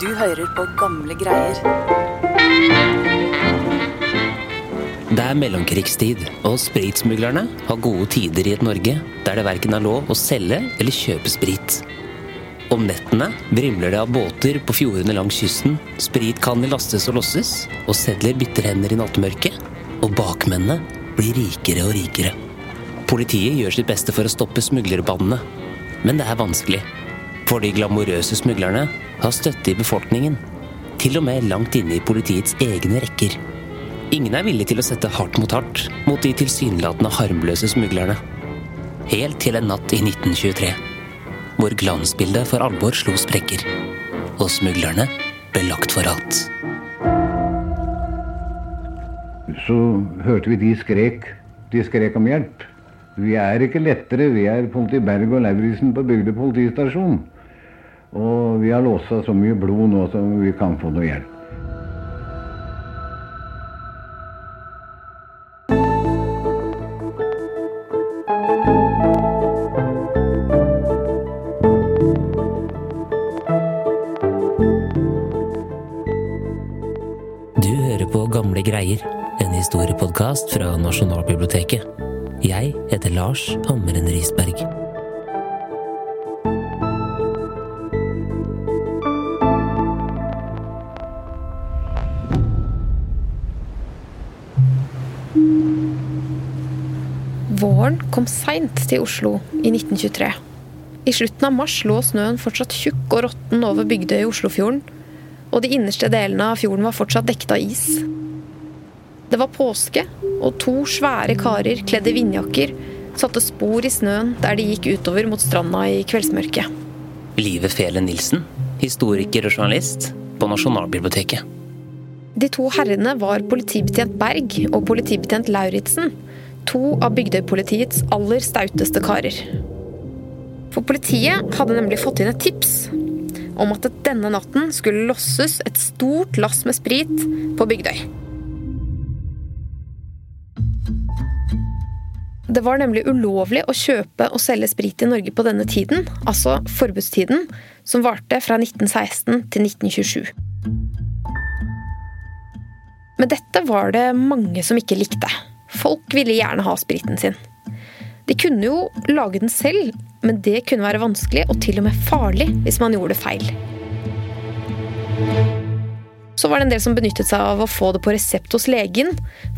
Du hører på gamle greier. Det er mellomkrigstid, og spritsmuglerne har gode tider i et Norge der det verken er lov å selge eller kjøpe sprit. Om nettene vrimler det av båter på fjordene langs kysten, spritkanner lastes og losses, og sedler bytter hender i nattmørket, og bakmennene blir rikere og rikere. Politiet gjør sitt beste for å stoppe smuglerbandene, men det er vanskelig. For de glamorøse smuglerne har støtte i befolkningen, til og med langt inne i politiets egne rekker. Ingen er villig til å sette hardt mot hardt mot de tilsynelatende harmløse smuglerne. Helt til en natt i 1923, hvor glansbildet for alvor slo sprekker, og smuglerne ble lagt for alt. Så hørte vi de skrek. De skrek om hjelp. Vi er ikke lettere, vi er politi Berg og Lauritzen på Bygde politistasjon. Og vi har låsa så mye blod nå som vi kan få noe hjelp. Du hører på Gamle greier, en historiepodkast fra Nasjonalbiblioteket. Jeg heter Lars Hammeren Risberg. Våren kom seint til Oslo i 1923. I slutten av mars lå snøen fortsatt tjukk og råtten over Bygdøy i Oslofjorden, og de innerste delene av fjorden var fortsatt dekket av is. Det var påske, og to svære karer kledd i vindjakker satte spor i snøen der de gikk utover mot stranda i kveldsmørket. Live Fele Nilsen, historiker og journalist på Nasjonalbiblioteket. De to herrene var politibetjent Berg og politibetjent Lauritzen, to av Bygdøy-politiets aller stauteste karer. For politiet hadde nemlig fått inn et tips om at det denne natten skulle losses et stort lass med sprit på Bygdøy. Det var nemlig ulovlig å kjøpe og selge sprit i Norge på denne tiden, altså forbudstiden, som varte fra 1916 til 1927. Men dette var det mange som ikke likte. Folk ville gjerne ha spriten sin. De kunne jo lage den selv, men det kunne være vanskelig og til og med farlig hvis man gjorde det feil. Så var det en del som benyttet seg av å få det på resept hos legen,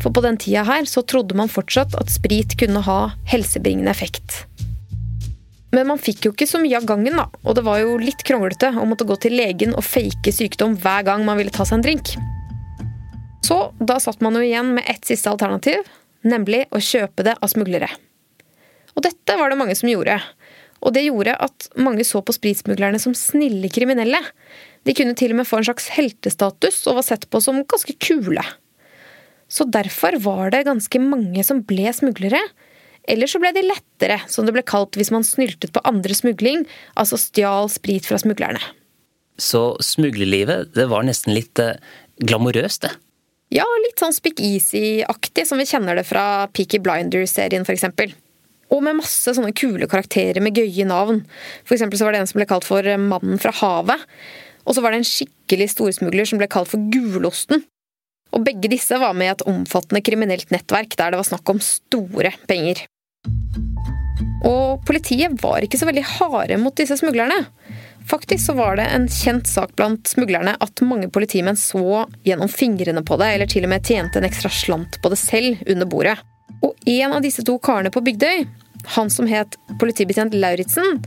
for på den tida her så trodde man fortsatt at sprit kunne ha helsebringende effekt. Men man fikk jo ikke så mye av gangen, da, og det var jo litt kronglete å måtte gå til legen og fake sykdom hver gang man ville ta seg en drink. Så da satt man jo igjen med ett siste alternativ, nemlig å kjøpe det av smuglere. Og dette var det mange som gjorde. Og det gjorde at mange så på spritsmuglerne som snille kriminelle. De kunne til og med få en slags heltestatus og var sett på som ganske kule. Så derfor var det ganske mange som ble smuglere. Eller så ble de lettere, som det ble kalt hvis man snyltet på andre smugling, altså stjal sprit fra smuglerne. Så smuglerlivet, det var nesten litt eh, glamorøst, det. Ja, litt sånn Speak Easy-aktig, som vi kjenner det fra Peaky Blinders-serien, eksempel. Og med masse sånne kule karakterer med gøye navn. For så var det en som ble kalt for Mannen fra havet. Og så var det en skikkelig storsmugler som ble kalt for Gulosten. Og begge disse var med i et omfattende kriminelt nettverk der det var snakk om store penger. Og politiet var ikke så veldig harde mot disse smuglerne. Faktisk så var det en kjent sak blant smuglerne at mange politimenn så gjennom fingrene på det, eller til og med tjente en ekstra slant på det selv under bordet. Og en av disse to karene på Bygdøy, han som het politibetjent Lauritzen,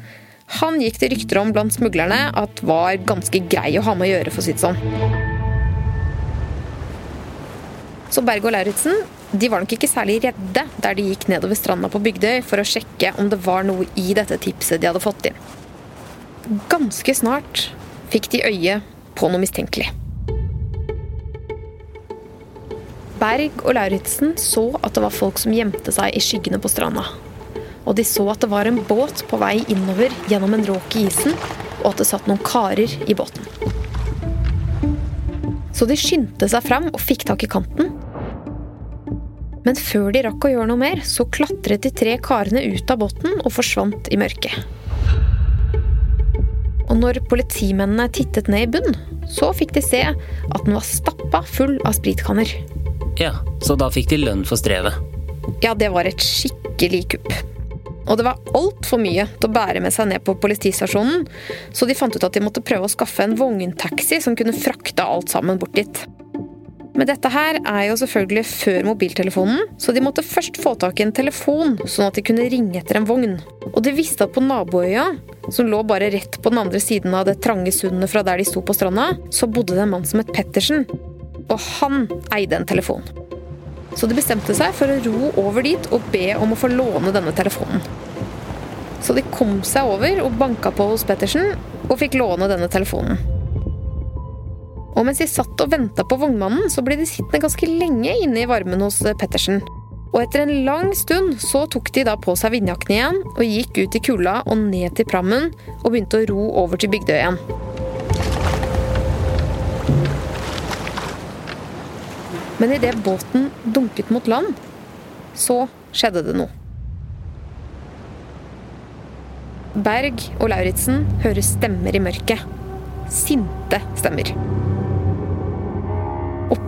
han gikk det rykter om blant smuglerne at var ganske grei å ha med å gjøre, for å si det sånn. Så Berg og Lauritzen de var nok ikke særlig redde der de gikk nedover stranda på Bygdøy for å sjekke om det var noe i dette tipset de hadde fått inn. Ganske snart fikk de øye på noe mistenkelig. Berg og Lauritzen så at det var folk som gjemte seg i skyggene på stranda. Og de så at det var en båt på vei innover gjennom en råk i isen, og at det satt noen karer i båten. Så de skyndte seg fram og fikk tak i kanten. Men før de rakk å gjøre noe mer, så klatret de tre karene ut av båten og forsvant i mørket. Og når politimennene tittet ned i bunn, så fikk de se at den var stappa full av spritkanner. Ja, så da fikk de lønn for strevet. Ja, det var et skikkelig kupp. Og det var altfor mye til å bære med seg ned på politistasjonen, så de fant ut at de måtte prøve å skaffe en vogntaxi som kunne frakte alt sammen bort dit. Men dette her er jo selvfølgelig før mobiltelefonen, så de måtte først få tak i en telefon, sånn at de kunne ringe etter en vogn. Og de visste at på naboøya, som lå bare rett på den andre siden av det trange sundet fra der de sto på stranda, så bodde det en mann som het Pettersen. Og han eide en telefon. Så de bestemte seg for å ro over dit og be om å få låne denne telefonen. Så de kom seg over og banka på hos Pettersen og fikk låne denne telefonen. Og mens de satt og venta på vognmannen, så ble de sittende ganske lenge inne i varmen hos Pettersen. Og etter en lang stund så tok de da på seg vindjakkene igjen og gikk ut i kulda og ned til prammen og begynte å ro over til Bygdøy igjen. Men idet båten dunket mot land, så skjedde det noe. Berg og Lauritzen hører stemmer i mørket. Sinte stemmer.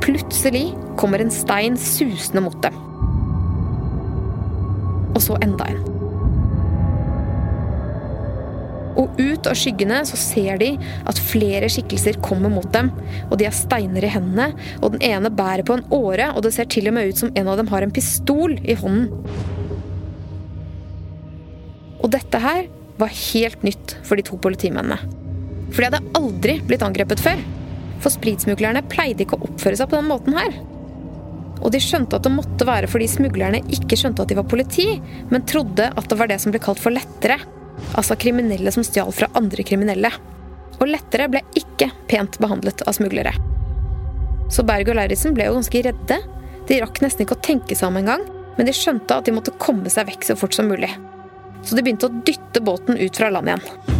Plutselig kommer en stein susende mot dem. Og så enda en. Og ut av skyggene så ser de at flere skikkelser kommer mot dem. Og de har steiner i hendene, og den ene bærer på en åre, og det ser til og med ut som en av dem har en pistol i hånden. Og dette her var helt nytt for de to politimennene. For de hadde aldri blitt angrepet før. For spritsmuglerne pleide ikke å oppføre seg på den måten her. Og de skjønte at det måtte være fordi smuglerne ikke skjønte at de var politi, men trodde at det var det som ble kalt for lettere. Altså kriminelle som stjal fra andre kriminelle. Og lettere ble ikke pent behandlet av smuglere. Så Berg og Lauritzen ble jo ganske redde. De rakk nesten ikke å tenke seg om engang, men de skjønte at de måtte komme seg vekk så fort som mulig. Så de begynte å dytte båten ut fra land igjen.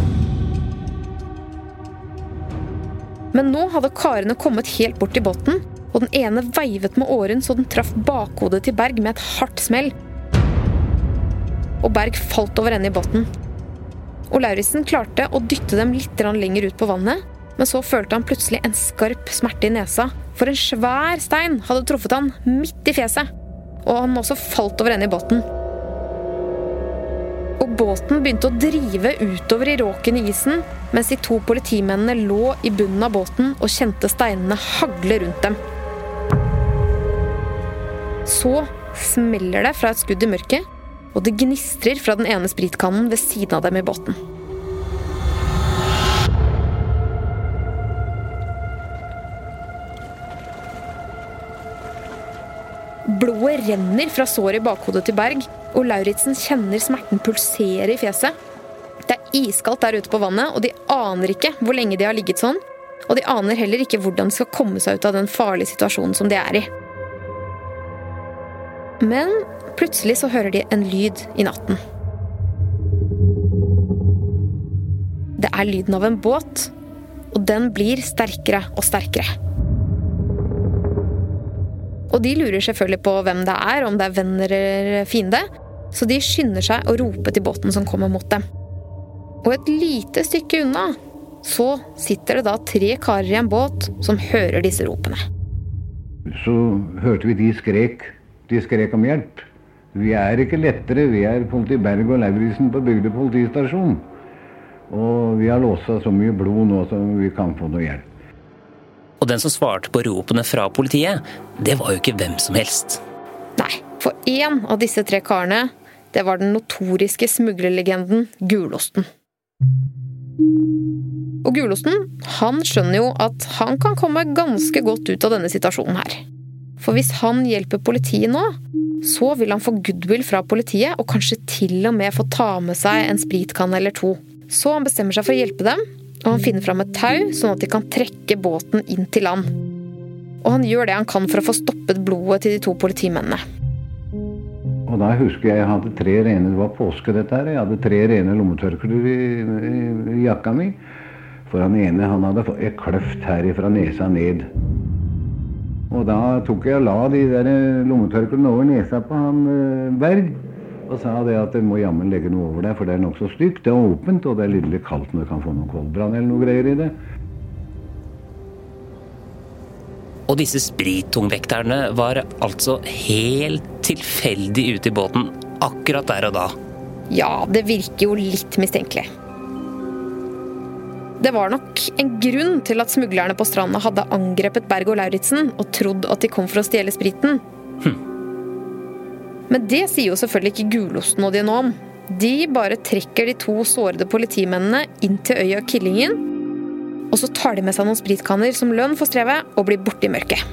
Men nå hadde karene kommet helt bort til båten, og den ene veivet med åren så den traff bakhodet til Berg med et hardt smell. Og Berg falt over ende i båten. Og Lauritzen klarte å dytte dem litt lenger ut på vannet, men så følte han plutselig en skarp smerte i nesa, for en svær stein hadde truffet han midt i fjeset. Og han også falt over ende i båten. Og båten begynte å drive utover i råken i isen, mens de to politimennene lå i bunnen av båten og kjente steinene hagle rundt dem. Så smeller det fra et skudd i mørket, og det gnistrer fra den ene spritkannen ved siden av dem i båten. Blodet renner fra såret i bakhodet til Berg, og Lauritzen kjenner smerten pulsere i fjeset. Det er iskaldt der ute på vannet, og de aner ikke hvor lenge de har ligget sånn. Og de aner heller ikke hvordan de skal komme seg ut av den farlige situasjonen som de er i. Men plutselig så hører de en lyd i natten. Det er lyden av en båt, og den blir sterkere og sterkere. Og de lurer selvfølgelig på hvem det er, om det er venn eller fiende. Så de skynder seg å rope til båten som kommer mot dem. Og et lite stykke unna så sitter det da tre karer i en båt som hører disse ropene. Så hørte vi de skrek. De skrek om hjelp. Vi er ikke lettere. Vi er politi Berg og Lauritzen på Bygde politistasjon. Og vi har låsa så mye blod nå så vi kan få noe hjelp. Og den som svarte på ropene fra politiet, det var jo ikke hvem som helst. Nei, for én av disse tre karene, det var den notoriske smuglerlegenden Gulosten. Og Gulosten, han skjønner jo at han kan komme ganske godt ut av denne situasjonen her. For hvis han hjelper politiet nå, så vil han få goodwill fra politiet, og kanskje til og med få ta med seg en spritkanne eller to. Så han bestemmer seg for å hjelpe dem, og han finner fram et tau, sånn at de kan trekke båten inn til land. Og han gjør det han kan for å få stoppet blodet til de to politimennene. Og da husker jeg jeg hadde tre rene Det var påske, dette her. Jeg hadde tre rene lommetørklær i, i, i, jakka mi. For han ene han hadde fått et kløft her fra nesa ned. Og da tok jeg og la de der lommetørklærne over nesa på han Berg. Og sa det at det må jammen legge noe over deg, for det er nokså stygt. Det er åpent, og det er litt kaldt når du kan få noen koldbrann eller noe greier i det. Og disse sprittungvekterne var altså helt tilfeldig ute i båten akkurat der og da. Ja, det virker jo litt mistenkelig. Det var nok en grunn til at smuglerne på stranda hadde angrepet Berg og Lauritzen og trodd at de kom for å stjele spriten. Hm. Men det sier jo selvfølgelig ikke gulosten og de nå om. De bare trekker de to sårede politimennene inn til øya Killingen og så tar de med seg noen spritkanner som lønn for strevet, og blir borte i mørket.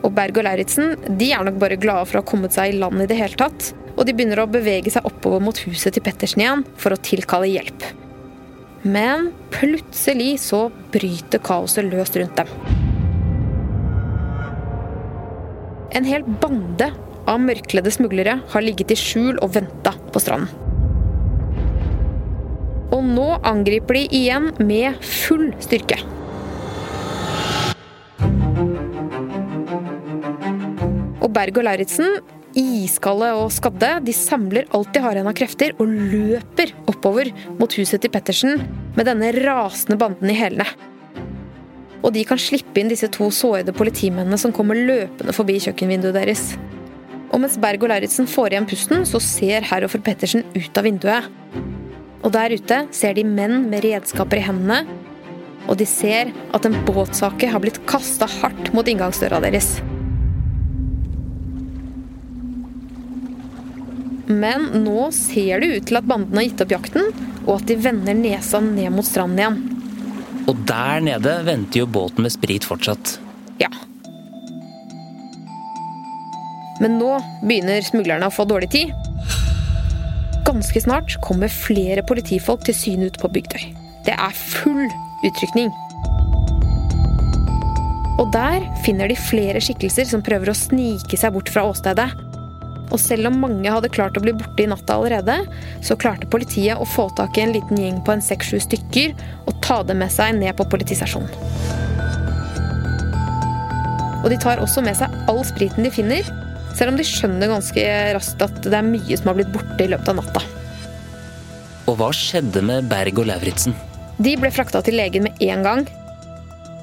Og Berg og Lauritzen de er nok bare glade for å ha kommet seg i land i det hele tatt. Og de begynner å bevege seg oppover mot huset til Pettersen igjen for å tilkalle hjelp. Men plutselig så bryter kaoset løst rundt dem. En hel bande av mørkledde smuglere har ligget i skjul og venta på stranden. Og nå angriper de igjen med full styrke. Og Berg og Lauritzen, iskalde og skadde, de samler alt de har igjen av krefter og løper oppover mot huset til Pettersen med denne rasende banden i hælene. Og de kan slippe inn disse to sårede politimennene som kommer løpende forbi kjøkkenvinduet deres. Og mens Berg og Lauritzen får igjen pusten, så ser Heroffer Pettersen ut av vinduet. Og der ute ser de menn med redskaper i hendene, og de ser at en båtsake har blitt kasta hardt mot inngangsdøra deres. Men nå ser det ut til at bandene har gitt opp jakten, og at de vender nesa ned mot stranden igjen. Og der nede venter jo båten med sprit fortsatt. Ja. Men nå begynner smuglerne å få dårlig tid, Ganske snart kommer flere politifolk til syne ute på Bygdøy. Det er full utrykning. Og der finner de flere skikkelser som prøver å snike seg bort fra åstedet. Og selv om mange hadde klart å bli borte i natta allerede, så klarte politiet å få tak i en liten gjeng på en seks-sju stykker og ta dem med seg ned på politistasjonen. Og de tar også med seg all spriten de finner, selv om de skjønner ganske raskt at det er mye som har blitt borte i løpet av natta. Og hva skjedde med Berg og Lauritzen? De ble frakta til legen med en gang.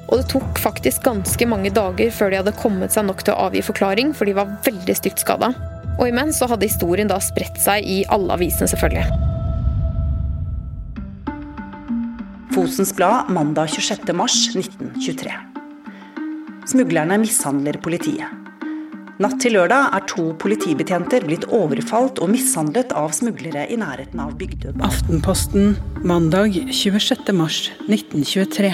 Og det tok faktisk ganske mange dager før de hadde kommet seg nok til å avgi forklaring, for de var veldig stygt skada. Og imens så hadde historien da spredt seg i alle avisene, selvfølgelig. Fosens Blad mandag 26.3.1923. Smuglerne mishandler politiet. Natt til lørdag er to politibetjenter blitt overfalt og mishandlet av smuglere i nærheten av Bygdø. Aftenposten mandag 26.3.1923.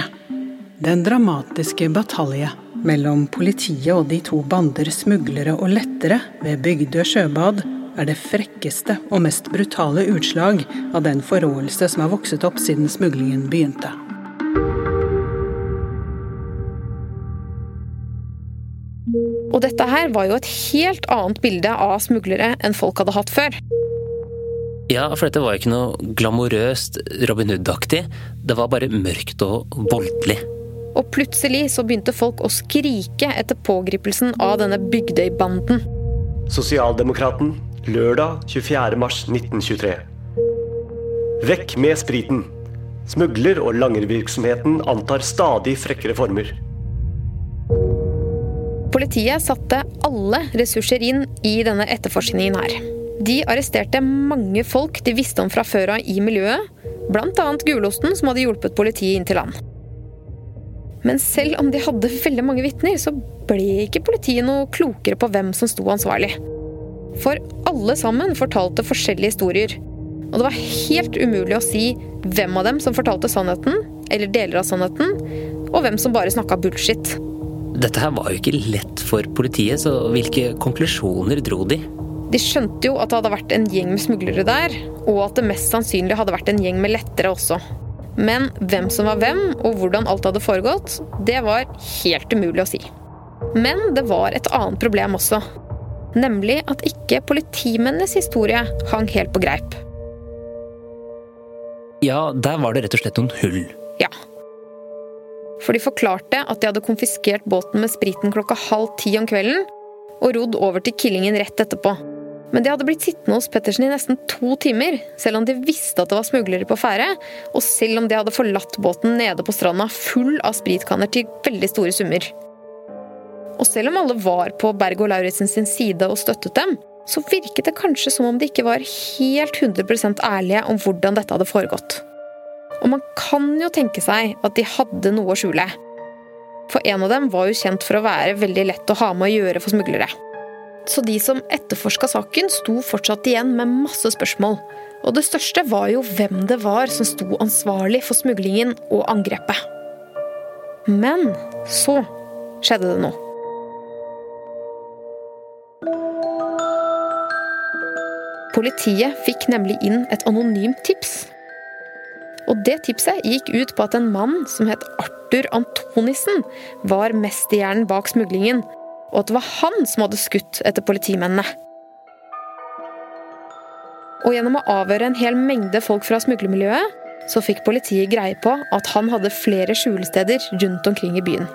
Den dramatiske batalje mellom politiet og de to bander smuglere og lettere ved Bygdø sjøbad er det frekkeste og mest brutale utslag av den forråelse som har vokset opp siden smuglingen begynte. Og dette her var jo et helt annet bilde av smuglere enn folk hadde hatt før. Ja, for dette var jo ikke noe glamorøst Robin Hood-aktig. Det var bare mørkt og voldelig. Plutselig så begynte folk å skrike etter pågripelsen av denne Bygdøy-banden. Sosialdemokraten, lørdag 24.3.1923. Vekk med spriten! Smugler- og langervirksomheten antar stadig frekkere former. Politiet satte alle ressurser inn i denne etterforskningen her. De arresterte mange folk de visste om fra før av i miljøet, bl.a. Gulosten, som hadde hjulpet politiet inn til land. Men selv om de hadde veldig mange vitner, så ble ikke politiet noe klokere på hvem som sto ansvarlig. For alle sammen fortalte forskjellige historier. Og det var helt umulig å si hvem av dem som fortalte sannheten, eller deler av sannheten, og hvem som bare snakka bullshit. Dette her var jo ikke lett for politiet, så hvilke konklusjoner dro de? De skjønte jo at det hadde vært en gjeng med smuglere der, og at det mest sannsynlig hadde vært en gjeng med lettere også. Men hvem som var hvem, og hvordan alt hadde foregått, det var helt umulig å si. Men det var et annet problem også. Nemlig at ikke politimennenes historie hang helt på greip. Ja, der var det rett og slett noen hull. Ja, for de forklarte at de hadde konfiskert båten med spriten klokka halv ti om kvelden, og rodd over til Killingen rett etterpå. Men de hadde blitt sittende hos Pettersen i nesten to timer, selv om de visste at det var smuglere på ferde, og selv om de hadde forlatt båten nede på stranda full av spritkanner til veldig store summer. Og selv om alle var på Berg og Lauritzen sin side og støttet dem, så virket det kanskje som om de ikke var helt 100% ærlige om hvordan dette hadde foregått. Og man kan jo tenke seg at de hadde noe å skjule. For en av dem var jo kjent for å være veldig lett å ha med å gjøre for smuglere. Så de som etterforska saken, sto fortsatt igjen med masse spørsmål. Og det største var jo hvem det var som sto ansvarlig for smuglingen og angrepet. Men så skjedde det noe. Politiet fikk nemlig inn et anonymt tips. Og det tipset gikk ut på at en mann som het Arthur Antonissen, var mesterhjernen bak smuglingen, og at det var han som hadde skutt etter politimennene. Og gjennom å avhøre en hel mengde folk fra smuglermiljøet, så fikk politiet greie på at han hadde flere skjulesteder rundt omkring i byen.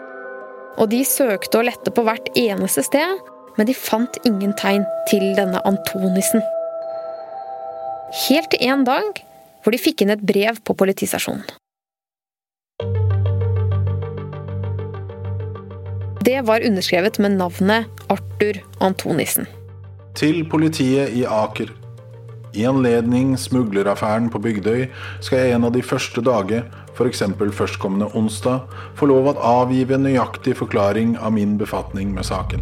Og de søkte og lette på hvert eneste sted, men de fant ingen tegn til denne Antonissen. Helt til en dag hvor de fikk inn et brev på politistasjonen. Det var underskrevet med navnet Arthur Antonissen. Til politiet i Aker. I anledning smugleraffæren på Bygdøy skal jeg en av de første dager, f.eks. førstkommende onsdag, få lov å avgive en nøyaktig forklaring av min befatning med saken.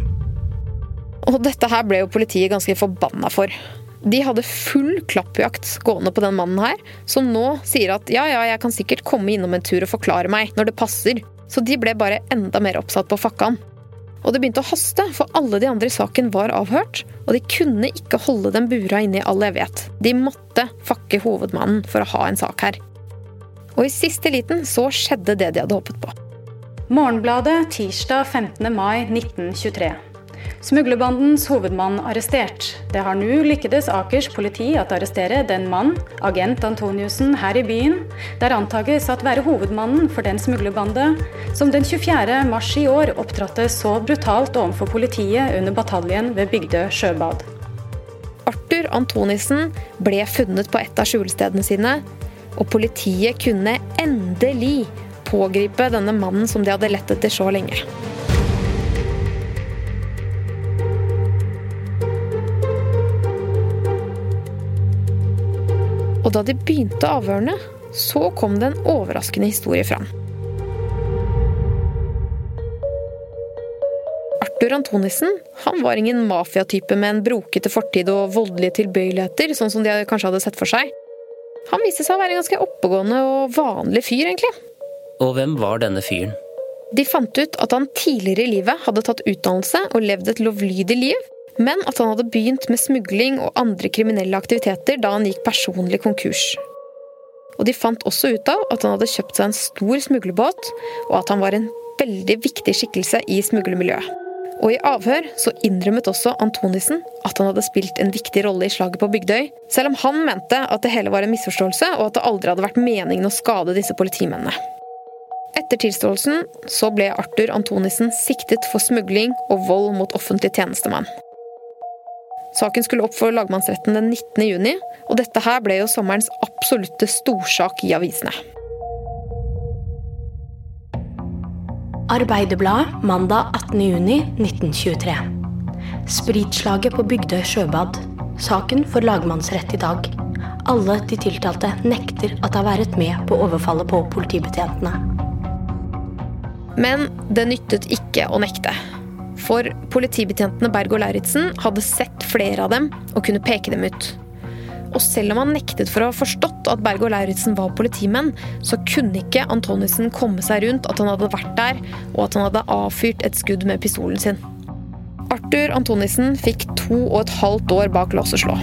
Og dette her ble jo politiet ganske forbanna for. De hadde full klappjakt gående på den mannen her, som nå sier at ja, ja, jeg kan sikkert komme innom en tur og forklare meg når det passer. Så de ble bare enda mer oppsatt på fakkaen. Og det begynte å haste, for alle de andre i saken var avhørt, og de kunne ikke holde dem bura inne i all evighet. De måtte fakke hovedmannen for å ha en sak her. Og i siste liten så skjedde det de hadde håpet på. Morgenbladet tirsdag 15. mai 1923. Smuglerbandens hovedmann arrestert. Det har nå lykkedes Akers politi at arrestere den mann, agent Antoniussen, her i byen, der antages at være hovedmannen for den smuglerbande som den 24. mars i år opptrådte så brutalt overfor politiet under bataljen ved Bygdø sjøbad. Arthur Antonissen ble funnet på et av skjulestedene sine, og politiet kunne endelig pågripe denne mannen som de hadde lett etter så lenge. Og da de begynte avhørene, så kom det en overraskende historie fram. Arthur Antonissen han var ingen mafiatype med en brokete fortid og voldelige tilbøyeligheter, sånn som de kanskje hadde sett for seg. Han viste seg å være en ganske oppegående og vanlig fyr, egentlig. Og hvem var denne fyren? De fant ut at han tidligere i livet hadde tatt utdannelse og levd et lovlydig liv, men at han hadde begynt med smugling og andre kriminelle aktiviteter da han gikk personlig konkurs. Og de fant også ut av at han hadde kjøpt seg en stor smuglerbåt, og at han var en veldig viktig skikkelse i smuglermiljøet. Og i avhør så innrømmet også Antonissen at han hadde spilt en viktig rolle i slaget på Bygdøy, selv om han mente at det hele var en misforståelse, og at det aldri hadde vært meningen å skade disse politimennene. Etter tilståelsen så ble Arthur Antonissen siktet for smugling og vold mot offentlig tjenestemann. Saken skulle opp for lagmannsretten den 19. juni, og dette her ble jo sommerens absolutte storsak i avisene. Arbeiderbladet mandag 18.6.1923. Spritslaget på Bygdøy sjøbad. Saken for lagmannsrett i dag. Alle de tiltalte nekter at de har vært med på overfallet på politibetjentene. Men det nyttet ikke å nekte. For politibetjentene Berg og Lauritzen hadde sett flere av dem og kunne peke dem ut. Og selv om han nektet for å ha forstått at Berg og Lauritzen var politimenn, så kunne ikke Antonissen komme seg rundt at han hadde vært der, og at han hadde avfyrt et skudd med pistolen sin. Arthur Antonissen fikk to og et halvt år bak lås og slå.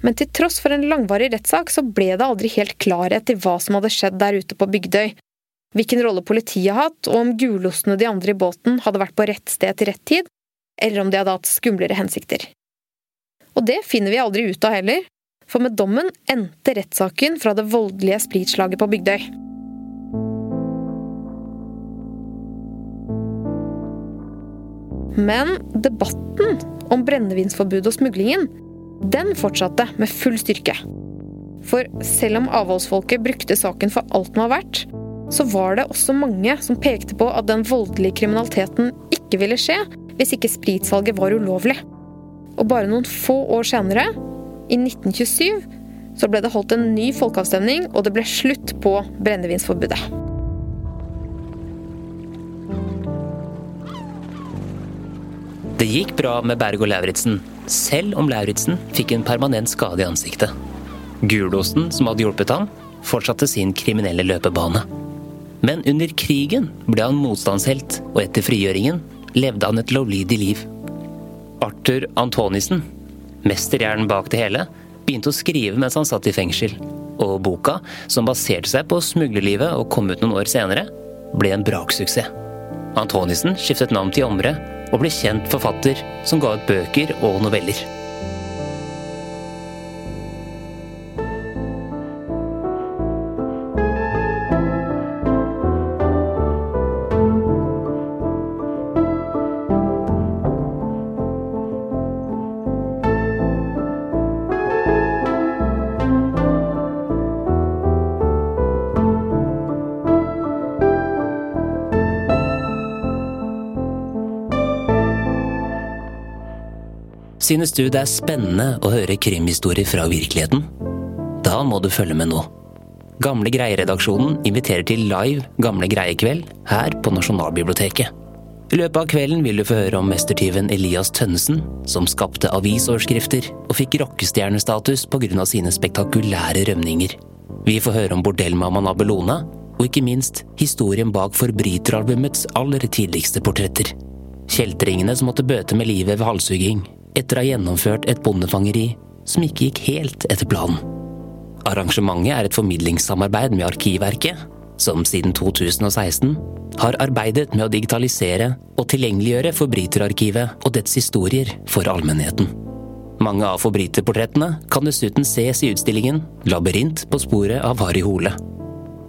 Men til tross for en langvarig rettssak så ble det aldri helt klarhet i hva som hadde skjedd der ute på Bygdøy, hvilken rolle politiet har hatt, og om gulostene de andre i båten hadde vært på rett sted til rett tid, eller om de hadde hatt skumlere hensikter. Og det finner vi aldri ut av heller, for med dommen endte rettssaken fra det voldelige spritslaget på Bygdøy. Men debatten om brennevinsforbudet og smuglingen, den fortsatte med full styrke. For selv om avholdsfolket brukte saken for alt den var verdt, så var det også mange som pekte på at den voldelige kriminaliteten ikke ville skje hvis ikke spritsalget var ulovlig. Og bare noen få år senere, i 1927, så ble det holdt en ny folkeavstemning, og det ble slutt på brennevinsforbudet. Det gikk bra med Berg og Lauritzen, selv om Lauritzen fikk en permanent skade i ansiktet. Gulosten, som hadde hjulpet ham, fortsatte sin kriminelle løpebane. Men under krigen ble han motstandshelt, og etter frigjøringen levde han et lovlydig liv. Arthur Antonissen, mesterhjernen bak det hele, begynte å skrive mens han satt i fengsel. Og boka, som baserte seg på smuglerlivet og kom ut noen år senere, ble en braksuksess. Antonissen skiftet navn til Omre og ble kjent forfatter som ga ut bøker og noveller. Synes du det er spennende å høre krimhistorier fra virkeligheten? Da må du følge med nå. Gamle Greie-redaksjonen inviterer til live Gamle Greie-kveld her på Nasjonalbiblioteket. I løpet av kvelden vil du få høre om mestertyven Elias Tønnesen, som skapte avisoverskrifter og fikk rockestjernestatus pga. sine spektakulære rømninger. Vi får høre om bordellmammaen Abelona, og ikke minst historien bak forbryteralbumets aller tidligste portretter. Kjeltringene som måtte bøte med livet ved halshugging, etter å ha gjennomført et bondefangeri som ikke gikk helt etter planen. Arrangementet er et formidlingssamarbeid med Arkivverket, som siden 2016 har arbeidet med å digitalisere og tilgjengeliggjøre Forbryterarkivet og dets historier for allmennheten. Mange av forbryterportrettene kan dessuten ses i utstillingen Labyrint på sporet av Harry Hole.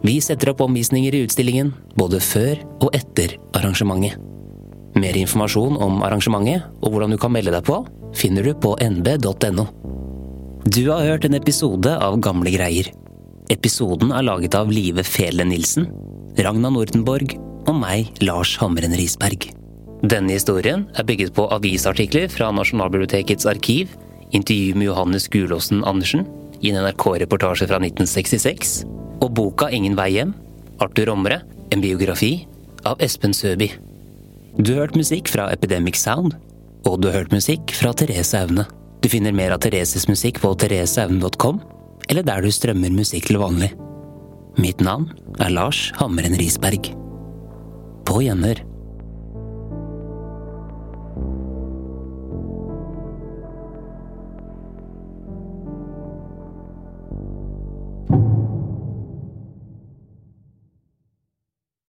Vi setter opp omvisninger i utstillingen både før og etter arrangementet. Mer informasjon om arrangementet og hvordan du kan melde deg på, finner du på nb.no. Du har hørt en episode av Gamle greier. Episoden er laget av Live Fele Nilsen, Ragna Nordenborg og meg, Lars Hamren Risberg. Denne historien er bygget på avisartikler fra Nasjonalbibliotekets arkiv, intervju med Johannes Gulåsen Andersen i en NRK-reportasje fra 1966, og boka Ingen vei hjem, Arthur Omre, en biografi av Espen Søby. Du har hørt musikk fra Epidemic Sound, og du har hørt musikk fra Therese Aune. Du finner mer av Thereses musikk på thereseaune.com, eller der du strømmer musikk til vanlig. Mitt navn er Lars Hammeren Risberg. På gjenhør.